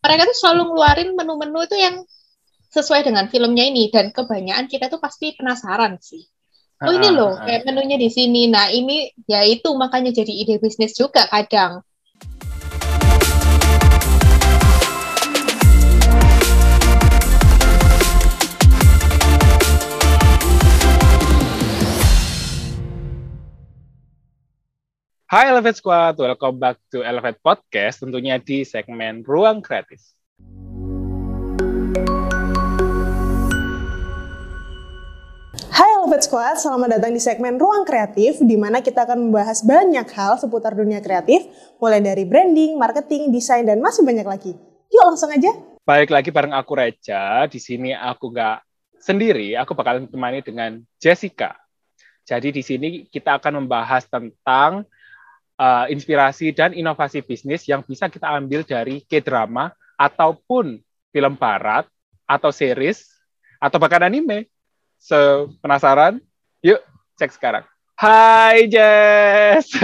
mereka tuh selalu ngeluarin menu-menu itu yang sesuai dengan filmnya ini dan kebanyakan kita tuh pasti penasaran sih. Oh ini loh kayak menunya di sini. Nah ini ya itu makanya jadi ide bisnis juga kadang. Hai Elevate Squad, welcome back to Elevate Podcast, tentunya di segmen Ruang Kreatif. Hai Elevate Squad, selamat datang di segmen Ruang Kreatif, di mana kita akan membahas banyak hal seputar dunia kreatif, mulai dari branding, marketing, desain, dan masih banyak lagi. Yuk langsung aja. Baik lagi bareng aku Reja, di sini aku nggak sendiri, aku bakal ditemani dengan Jessica. Jadi di sini kita akan membahas tentang uh, inspirasi dan inovasi bisnis yang bisa kita ambil dari K-drama ataupun film barat atau series atau bahkan anime. So, penasaran? Yuk, cek sekarang. Hai Jess.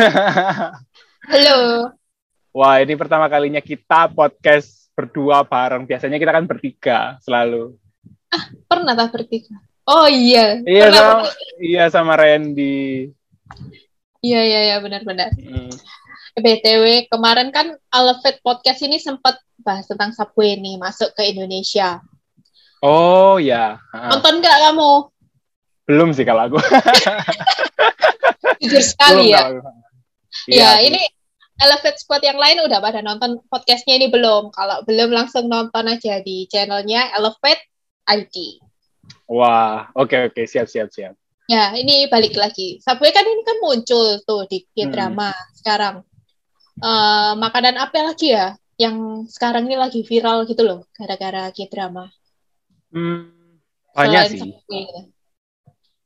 Halo. Wah, ini pertama kalinya kita podcast berdua bareng. Biasanya kita kan bertiga selalu. Ah, pernah tak bertiga? Oh iya. Iya sama, iya sama Randy. Iya iya iya benar-benar. Hmm. btw kemarin kan Elevate podcast ini sempat bahas tentang Subway nih masuk ke Indonesia. Oh ya. Nonton nggak kamu? Belum sih kalau aku. Jujur sekali Belum, ya. Iya ya, ini Elevate Squad yang lain udah pada nonton podcastnya ini belum? Kalau belum langsung nonton aja di channelnya Elevate ID. Wah, oke okay, oke okay. siap siap siap. Ya, ini balik lagi. Subway kan ini kan muncul tuh di K-drama hmm. sekarang. Uh, makanan apa lagi ya yang sekarang ini lagi viral gitu loh gara-gara K-drama? Hmm, banyak Selain sih. Subway.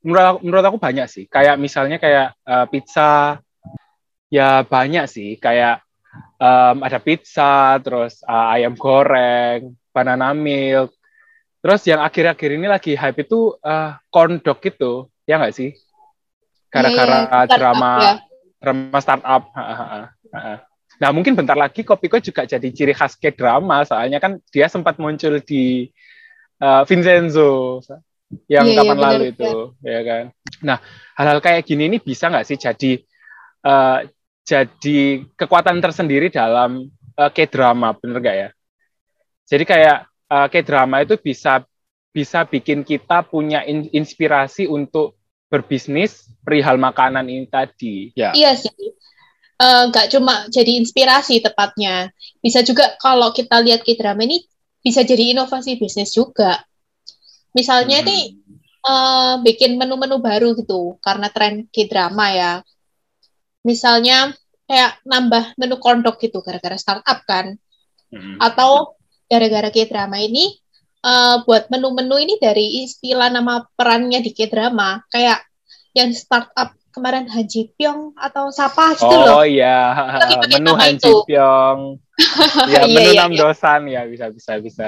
Menurut, menurut aku banyak sih. Kayak misalnya kayak uh, pizza, ya banyak sih. Kayak um, ada pizza, terus uh, ayam goreng, banana milk. Terus yang akhir-akhir ini lagi hype itu uh, corn dog gitu ya nggak sih? Gara-gara yeah, yeah. drama ya. drama startup. Nah mungkin bentar lagi Kopiko juga jadi ciri khas ke drama, soalnya kan dia sempat muncul di uh, Vincenzo yang yeah, iya, kapan yeah, lalu bener, itu, ya. ya kan. Nah hal-hal kayak gini ini bisa nggak sih jadi uh, jadi kekuatan tersendiri dalam uh, K-drama, bener nggak ya? Jadi kayak uh, K-drama itu bisa bisa bikin kita punya inspirasi untuk berbisnis perihal makanan ini tadi. Ya. Iya sih. Eh, nggak uh, cuma jadi inspirasi tepatnya. Bisa juga kalau kita lihat K-drama ini bisa jadi inovasi bisnis juga. Misalnya hmm. ini uh, bikin menu-menu baru gitu karena tren K-drama ya. Misalnya kayak nambah menu kondok gitu gara-gara startup kan. Hmm. Atau gara-gara K-drama ini uh, buat menu-menu ini dari istilah nama perannya di K-drama kayak yang startup kemarin Haji Pyong atau siapa gitu oh, loh. Oh iya, menu Haji Pyong. ya, menu iya, enam iya. dosan ya bisa bisa bisa.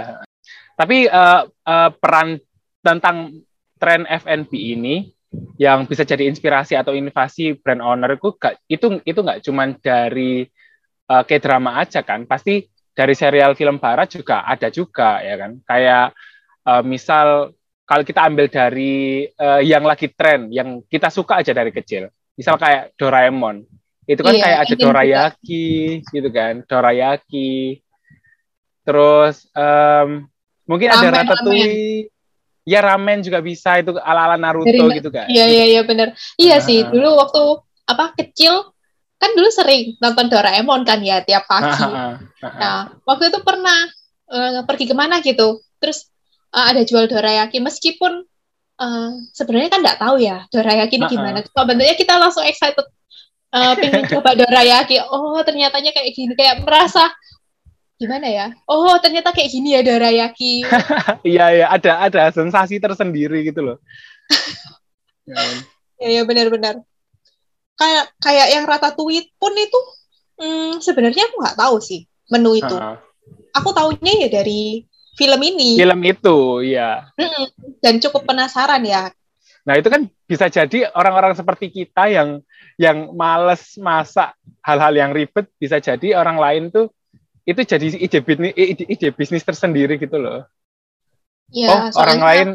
Tapi uh, uh, peran tentang tren F&B ini yang bisa jadi inspirasi atau inovasi brand owner itu gak, itu itu nggak cuma dari uh, K-drama aja kan, pasti dari serial film barat juga ada juga ya kan? Kayak uh, misal kalau kita ambil dari uh, yang lagi tren yang kita suka aja dari kecil. Misal kayak Doraemon. Itu kan iya, kayak ada dorayaki juga. gitu kan? Dorayaki. Terus um, mungkin ramen, ada ratatouille. ramen. ya ramen juga bisa itu ala ala Naruto dari, gitu kan? Iya iya iya benar iya nah. sih dulu waktu apa kecil kan dulu sering nonton Doraemon kan ya tiap pagi. nah, waktu itu pernah uh, pergi ke mana gitu, terus uh, ada jual dorayaki meskipun uh, sebenarnya kan nggak tahu ya dorayaki ini gimana. Cuma bentuknya kita langsung excited uh, pengen coba dorayaki. Oh ternyatanya kayak gini, kayak merasa gimana ya? Oh ternyata kayak gini ya dorayaki. Iya iya ada ada sensasi tersendiri gitu loh. Iya ya, benar-benar kayak kayak yang rata tweet pun itu hmm, sebenarnya aku nggak tahu sih menu itu. Uh. Aku tahunya ya dari film ini. Film itu, ya. Dan cukup penasaran ya. Nah itu kan bisa jadi orang-orang seperti kita yang yang males masak hal-hal yang ribet bisa jadi orang lain tuh itu jadi ide bisnis ide, ide bisnis tersendiri gitu loh. Ya, oh orang lain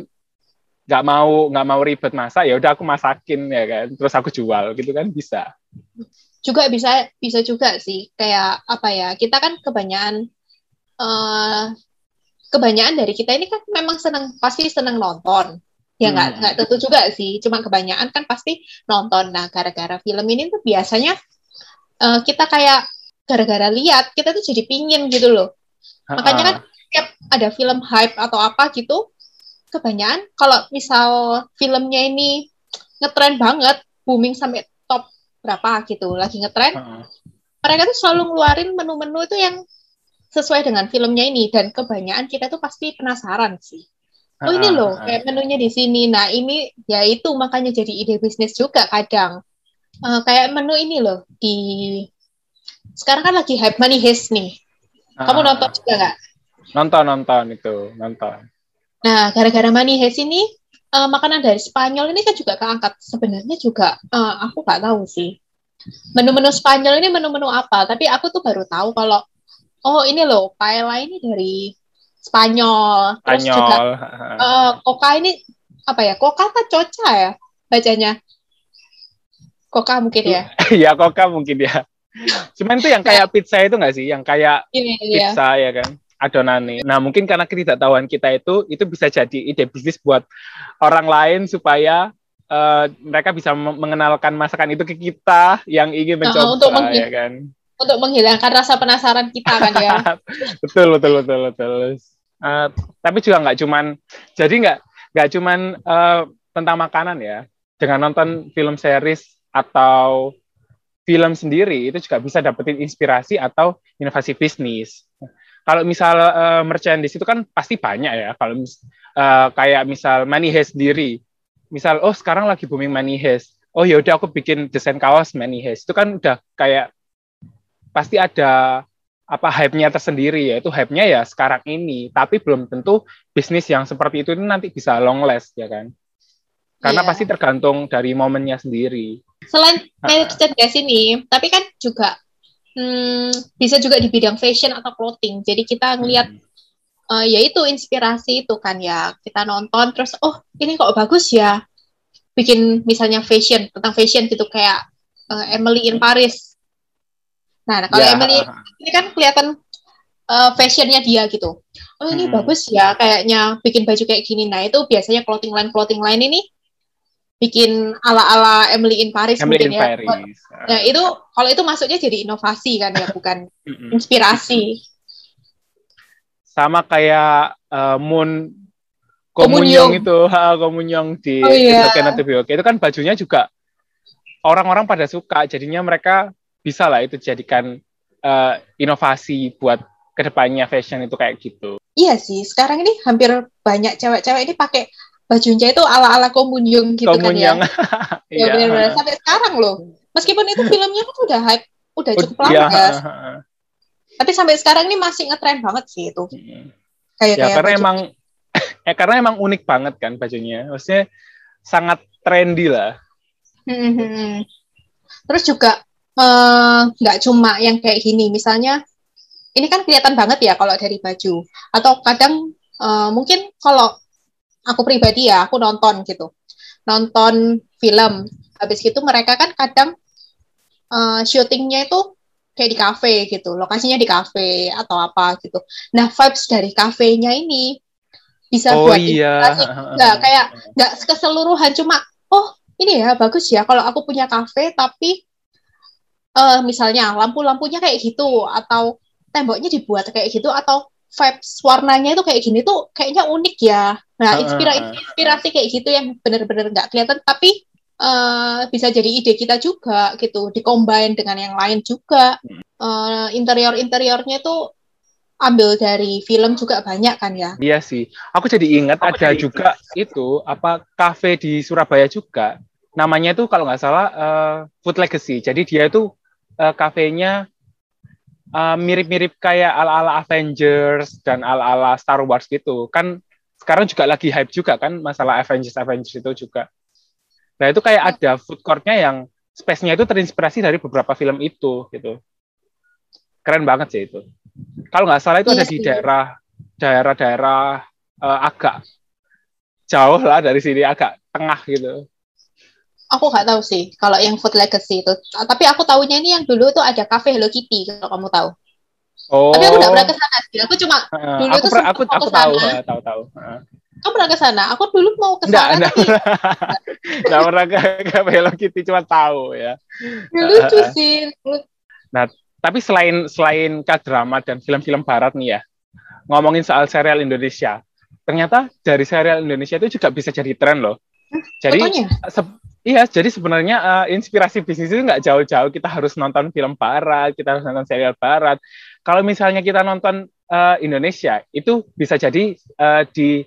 nggak mau nggak mau ribet masak ya udah aku masakin ya kan. Terus aku jual gitu kan bisa. Juga bisa bisa juga sih. Kayak apa ya kita kan kebanyakan eh kebanyakan dari kita ini kan memang senang pasti senang nonton. Ya nggak Hmm. nggak tentu juga sih. Cuma kebanyakan kan pasti nonton. Nah gara-gara film ini tuh biasanya eh, kita kayak gara-gara lihat kita tuh jadi pingin gitu loh. Makanya kan setiap ada film hype atau apa gitu, kebanyakan kalau misal filmnya ini ngetren banget, booming sampai top berapa gitu, lagi ngetren, Heeh. mereka tuh selalu ngeluarin menu-menu itu yang sesuai dengan filmnya ini dan kebanyakan kita tuh pasti penasaran sih. Oh ini loh, kayak menunya di sini. Nah ini ya itu makanya jadi ide bisnis juga kadang. Eh, kayak menu ini loh di sekarang kan lagi hype money heist nih. Kamu nonton juga nggak? nonton nonton itu nonton Nah, gara-gara Money Heist ini, eh, makanan dari Spanyol ini kan juga keangkat. Sebenarnya juga, eh, aku nggak tahu sih. Menu-menu Spanyol ini menu-menu apa? Tapi aku tuh baru tahu kalau, oh ini loh, paella ini dari Spanyol. Terus juga, Spanyol heeh. eh, Coca ini, apa ya, Coca apa Coca ya bacanya? Coca mungkin ya? ya koka mungkin ya cuman itu yang kayak pizza itu nggak sih yang kayak Iya, iya. pizza ya kan adonannya. Nah mungkin karena ketidaktahuan kita itu itu bisa jadi ide bisnis buat orang lain supaya eh, mereka bisa mengenalkan masakan itu ke kita yang ingin mencoba untuk menghi- ya kan. Untuk menghilangkan rasa penasaran kita kan ya. betul betul betul betul. Eh, tapi juga nggak cuman jadi nggak nggak cuman eh, tentang makanan ya. Dengan nonton film series atau film sendiri itu juga bisa dapetin inspirasi atau inovasi bisnis. Kalau misal eh, merchandise itu kan pasti banyak ya. Kalau mis- eh, kayak misal Money Heist sendiri, misal oh sekarang lagi booming Money Heist, oh ya udah aku bikin desain kaos Money Heist. Itu kan udah kayak pasti ada apa hype-nya tersendiri ya. Itu hype-nya ya sekarang ini. Tapi belum tentu bisnis yang seperti itu nanti bisa long last ya kan? Karena Iya. pasti tergantung dari momennya sendiri. Selain merchandise ini, tapi kan juga hmm, bisa juga di bidang fashion atau clothing. Jadi kita ngelihat Hmm. eh, ya itu inspirasi itu kan ya kita nonton terus oh ini kok bagus ya bikin misalnya fashion tentang fashion gitu kayak eh, Emily in Paris. Nah, kalau Ya, Emily ini kan kelihatan eh, fashionnya dia gitu. Oh ini Hmm. bagus ya kayaknya bikin baju kayak gini. Nah itu biasanya clothing line clothing line ini bikin ala-ala Emily in Paris Emily mungkin in ya. Paris Nah itu kalau itu masuknya jadi inovasi kan ya bukan inspirasi. sama kayak eh, Moon Komunyong. Itu ha, Komunyong di Oh, iya. Okay. itu kan bajunya juga orang-orang pada suka jadinya mereka bisa lah itu jadikan eh, inovasi buat ke depannya fashion itu kayak gitu Iya sih sekarang ini hampir banyak cewek-cewek ini pakai bajunya itu ala-ala komunyong gitu Komunyong kan ya. Ya Iya. benar-benar sampai sekarang loh. Meskipun itu filmnya kan udah hype, udah cukup lama iya, ya. Tapi sampai sekarang ini masih ngetren banget sih itu. Mm. Kayak ya kayak karena baju- emang eh karena emang unik banget kan bajunya maksudnya sangat trendy lah Hmm, hmm, hmm. Terus juga eh, nggak cuma yang kayak gini, misalnya ini kan kelihatan banget ya kalau dari baju. Atau kadang eh, mungkin kalau aku pribadi ya, aku nonton gitu, nonton film. Habis gitu mereka kan kadang eh, syutingnya itu kayak di kafe gitu, lokasinya di kafe atau apa gitu. Nah vibes dari kafenya ini bisa oh buat iya Nggak, kayak nggak keseluruhan cuma oh ini ya bagus ya kalau aku punya kafe tapi eh misalnya lampu-lampunya kayak gitu atau temboknya dibuat kayak gitu atau vibes warnanya itu kayak gini tuh kayaknya unik ya nah inspirasi inspirasi kayak gitu yang benar-benar nggak kelihatan tapi eh bisa jadi ide kita juga gitu dicombine dengan yang lain juga Eh, interior interiornya tuh ambil dari film juga banyak kan ya Iya sih. Aku jadi ingat Aku ada jadi juga itu apa kafe di Surabaya juga. Namanya itu kalau nggak salah eh, Food Legacy. Jadi dia itu eh, kafenya eh, mirip-mirip kayak ala-ala Avengers dan ala-ala Star Wars gitu. Kan sekarang juga lagi hype juga kan masalah Avengers Avengers itu juga. Nah itu kayak ada food courtnya yang space-nya itu terinspirasi dari beberapa film itu gitu. Keren banget sih itu. Kalau nggak salah itu iya ada di daerah daerah-daerah uh, agak jauh lah dari sini, agak tengah gitu. Aku nggak tahu sih kalau yang Food Legacy itu. Tapi aku tahunya ini yang dulu tuh ada cafe Hello Kitty kalau kamu tahu. Oh. Tapi aku nggak pernah ke sana sih. Aku cuma uh, dulu aku tuh aku aku tahu, uh, tahu tahu. Uh. Kamu pernah ke sana? Aku dulu mau ke sana. Enggak, tapi... enggak pernah ke, ke Hello Kitty, cuma tahu ya. ya lucu sih. Nah, tapi selain selain drama dan film-film barat nih ya, ngomongin soal serial Indonesia, ternyata dari serial Indonesia itu juga bisa jadi tren loh. Jadi iya, jadi sebenarnya uh, inspirasi bisnis itu nggak jauh-jauh. Kita harus nonton film barat, kita harus nonton serial barat. Kalau misalnya kita nonton uh, Indonesia, itu bisa jadi uh, di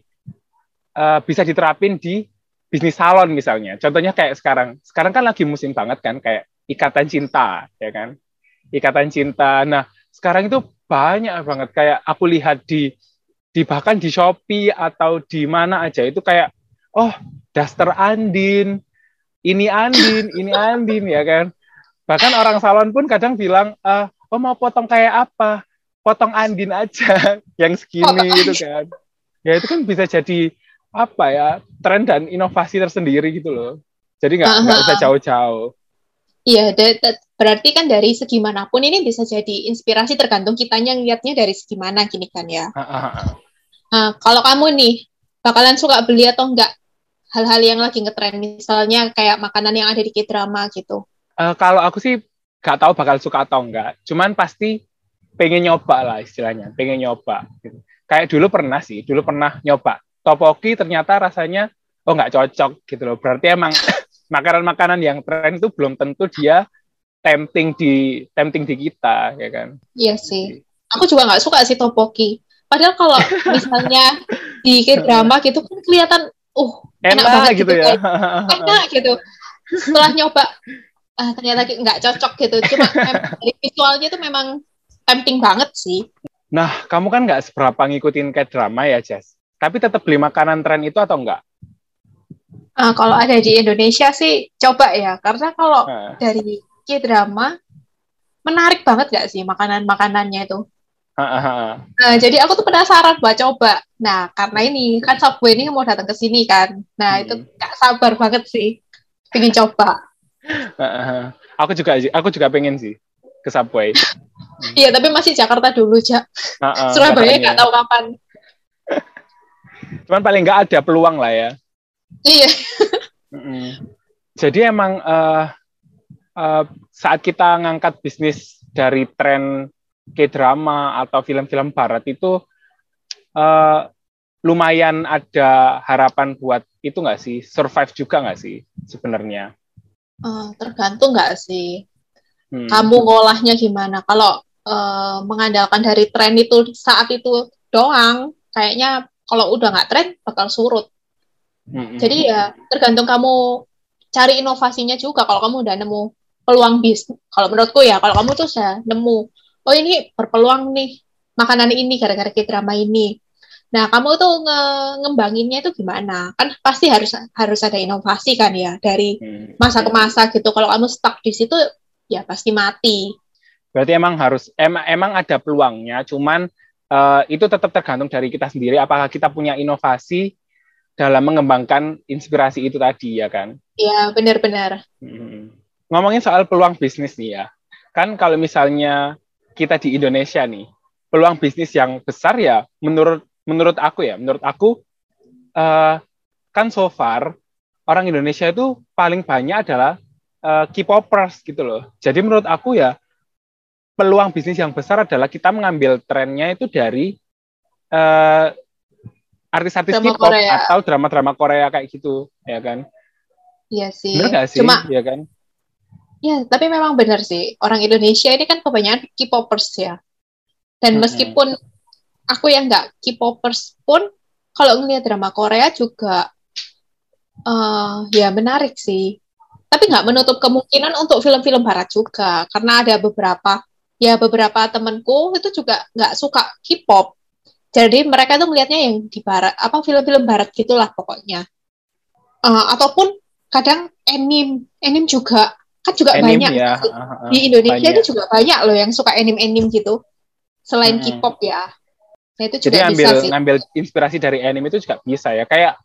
uh, bisa diterapin di bisnis salon misalnya. Contohnya kayak sekarang. Sekarang kan lagi musim banget kan kayak ikatan cinta, ya kan? Ikatan cinta. Nah, sekarang itu banyak banget kayak aku lihat di di bahkan di Shopee atau di mana aja itu kayak oh, daster Andin, ini Andin, ini Andin ya kan. Bahkan orang salon pun kadang bilang, uh, oh mau potong kayak apa? Potong Andin aja yang segini gitu kan. Ya itu kan bisa jadi apa ya tren dan inovasi tersendiri gitu loh. Jadi nggak nggak uh -huh. usah jauh-jauh. Iya, berarti kan dari segi mana pun ini bisa jadi inspirasi tergantung kitanya ngeliatnya dari segi mana gini kan ya. Uh -huh. Nah, kalau kamu nih bakalan suka beli atau enggak hal-hal yang lagi ngetren misalnya kayak makanan yang ada di K-drama gitu. Uh, kalau aku sih nggak tahu bakal suka atau enggak, cuman pasti pengen nyoba lah istilahnya, pengen nyoba. Gitu. Kayak dulu pernah sih, dulu pernah nyoba topoki ternyata rasanya oh nggak cocok gitu loh. Berarti emang makanan-makanan yang tren itu belum tentu dia tempting di tempting di kita ya kan. Iya sih. Aku juga nggak suka sih topoki. Padahal kalau misalnya di drama gitu kan kelihatan uh enak, enak banget gitu, gitu ya. enak gitu. Setelah nyoba ah, ternyata nggak cocok gitu. Cuma dari visualnya itu memang tempting banget sih. Nah, kamu kan nggak seberapa ngikutin kayak drama ya, Jess? tapi tetap beli makanan tren itu atau enggak? Uh, kalau ada di Indonesia sih coba ya, karena kalau uh. dari K-drama menarik banget gak sih makanan-makanannya itu? Nah, jadi aku tuh penasaran buat coba. Nah, karena ini kan Subway ini mau datang ke sini kan. Nah, hmm. itu gak sabar banget sih, pengen coba. Aku juga, aku juga pengen sih ke Subway. Iya, tapi masih Jakarta dulu, Jak. Uh, uh, Surabaya nggak tahu kapan. Cuman paling nggak ada peluang lah ya. Iya. Jadi emang uh, uh, saat kita ngangkat bisnis dari tren K-drama atau film-film barat itu uh, lumayan ada harapan buat itu nggak sih survive juga nggak sih sebenarnya? Uh, tergantung nggak sih. Hmm. Kamu ngolahnya gimana? Kalau uh, mengandalkan dari tren itu saat itu doang, kayaknya kalau udah nggak tren bakal surut. Mm-hmm. Jadi ya tergantung kamu cari inovasinya juga. Kalau kamu udah nemu peluang bisnis, kalau menurutku ya, kalau kamu tuh sudah nemu, oh ini berpeluang nih makanan ini gara-gara drama ini. Nah, kamu tuh nge ngembanginnya itu gimana? Kan pasti harus harus ada inovasi kan ya dari mm-hmm. masa ke masa gitu. Kalau kamu stuck di situ ya pasti mati. Berarti emang harus emang emang ada peluangnya, cuman uh, itu tetap tergantung dari kita sendiri apakah kita punya inovasi dalam mengembangkan inspirasi itu tadi ya kan iya benar-benar hmm. ngomongin soal peluang bisnis nih ya kan kalau misalnya kita di Indonesia nih peluang bisnis yang besar ya menurut menurut aku ya menurut aku uh, kan so far orang Indonesia itu paling banyak adalah uh, K-popers gitu loh jadi menurut aku ya peluang bisnis yang besar adalah kita mengambil trennya itu dari uh, artis-artis K-pop atau drama-drama Korea kayak gitu, ya kan? Iya sih. Benar sih? Cuma, ya kan? Ya, tapi memang benar sih. Orang Indonesia ini kan kebanyakan K-popers ya. Dan meskipun aku yang nggak K-popers pun, kalau ngeliat drama Korea juga uh, ya menarik sih. Tapi nggak menutup kemungkinan untuk film-film Barat juga, karena ada beberapa ya beberapa temenku itu juga nggak suka K-pop. Jadi mereka tuh melihatnya yang di barat, apa film-film barat gitulah pokoknya. Uh, ataupun kadang anime, anime juga kan juga anime, banyak ya. di Indonesia banyak. itu juga banyak loh yang suka anime-anime gitu. selain hmm. K-pop ya. Nah, itu juga Jadi ambil bisa sih. ngambil inspirasi dari anime itu juga bisa ya. Kayak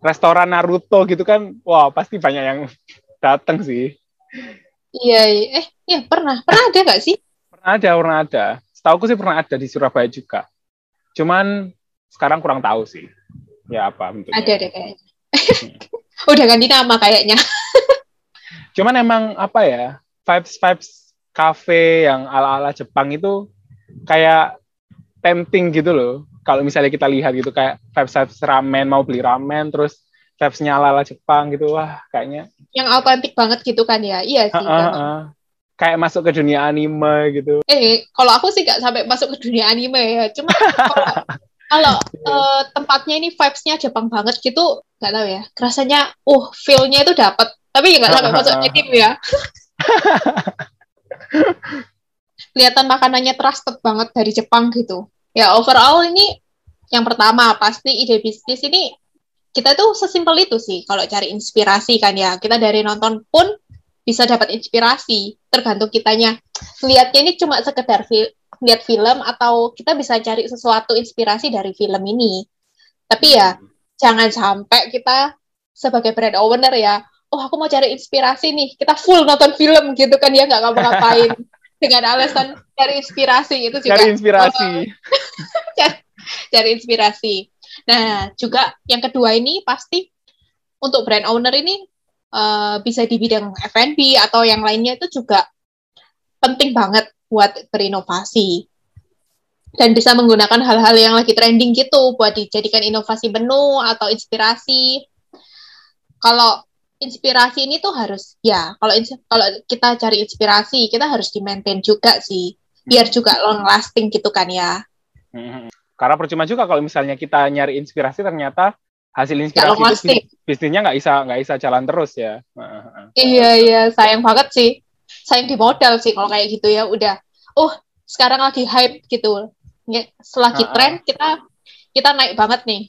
restoran Naruto gitu kan, wah pasti banyak yang datang sih. Iya, iya, eh, ya pernah, pernah ada nggak sih? Pernah ada, pernah ada. Setahu sih pernah ada di Surabaya juga. Cuman sekarang kurang tahu sih. Ya apa bentuknya. Ada deh kayaknya. Udah ganti nama kayaknya. Cuman emang apa ya, vibes vibes cafe yang ala-ala Jepang itu kayak tempting gitu loh. Kalau misalnya kita lihat gitu kayak vibes vibes ramen mau beli ramen terus vibes-nya ala-ala Jepang gitu wah kayaknya yang autentik banget gitu kan ya? Iya sih uh, uh, uh. kayak masuk ke dunia anime gitu. Eh kalau aku sih gak sampai masuk ke dunia anime ya. Cuma kalau uh, tempatnya ini vibes-nya Jepang banget gitu nggak tahu ya. Rasanya uh feel-nya itu dapat tapi nggak sampai masuk anime ya. Kelihatan makanannya trusted banget dari Jepang gitu. Ya overall ini yang pertama pasti ide bisnis ini kita tuh sesimpel itu sih kalau cari inspirasi kan ya. Kita dari nonton pun bisa dapat inspirasi. Tergantung kitanya. Lihatnya ini cuma sekedar fi lihat film atau kita bisa cari sesuatu inspirasi dari film ini. Tapi ya jangan sampai kita sebagai brand owner ya oh aku mau cari inspirasi nih. Kita full nonton film gitu kan ya nggak ngapa-ngapain. Dengan alasan cari inspirasi itu juga. Cari inspirasi. Cari, cari inspirasi. Nah, juga yang kedua ini pasti untuk brand owner ini uh, bisa di bidang F&B atau yang lainnya itu juga penting banget buat berinovasi. Dan bisa menggunakan hal-hal yang lagi trending gitu buat dijadikan inovasi menu atau inspirasi. Kalau inspirasi ini tuh harus ya kalau kalau kita cari inspirasi kita harus di maintain juga sih biar juga long lasting gitu kan ya. Hmm. Karena percuma juga kalau misalnya kita nyari inspirasi ternyata hasil inspirasi itu bisnisnya nggak bisa nggak bisa jalan terus ya. Iya iya sayang banget sih. Sayang di modal sih kalau kayak gitu ya udah. Oh sekarang lagi hype gitu. Setelah uh, tren kita kita naik banget nih.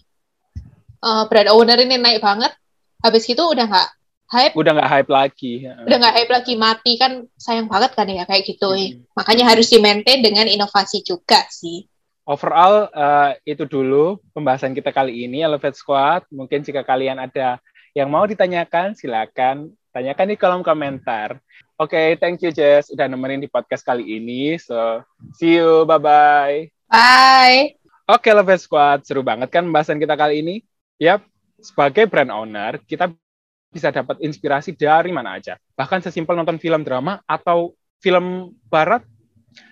Uh, brand owner ini naik banget. Habis itu udah nggak hype. Udah nggak hype lagi. Udah nggak hype lagi mati kan sayang banget kan ya kayak gitu. Hmm. Makanya harus di maintain dengan inovasi juga sih overall uh, itu dulu pembahasan kita kali ini Elevate Squad. Mungkin jika kalian ada yang mau ditanyakan, silakan tanyakan di kolom komentar. Oke, okay, thank you Jess udah nemenin di podcast kali ini. So, see you, bye-bye. Bye. Oke, okay, Elevate Squad, seru banget kan pembahasan kita kali ini? Yap, sebagai brand owner, kita bisa dapat inspirasi dari mana aja. Bahkan sesimpel nonton film drama atau film barat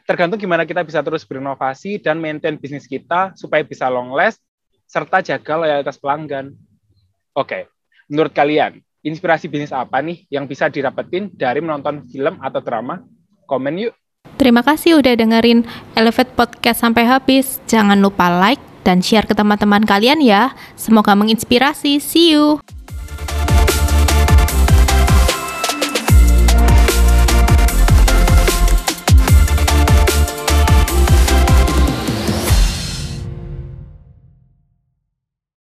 tergantung gimana kita bisa terus berinovasi dan maintain bisnis kita supaya bisa long last serta jaga loyalitas pelanggan. Oke, menurut kalian inspirasi bisnis apa nih yang bisa didapetin dari menonton film atau drama? Komen yuk. Terima kasih udah dengerin Elevate Podcast sampai habis. Jangan lupa like dan share ke teman-teman kalian ya. Semoga menginspirasi. See you.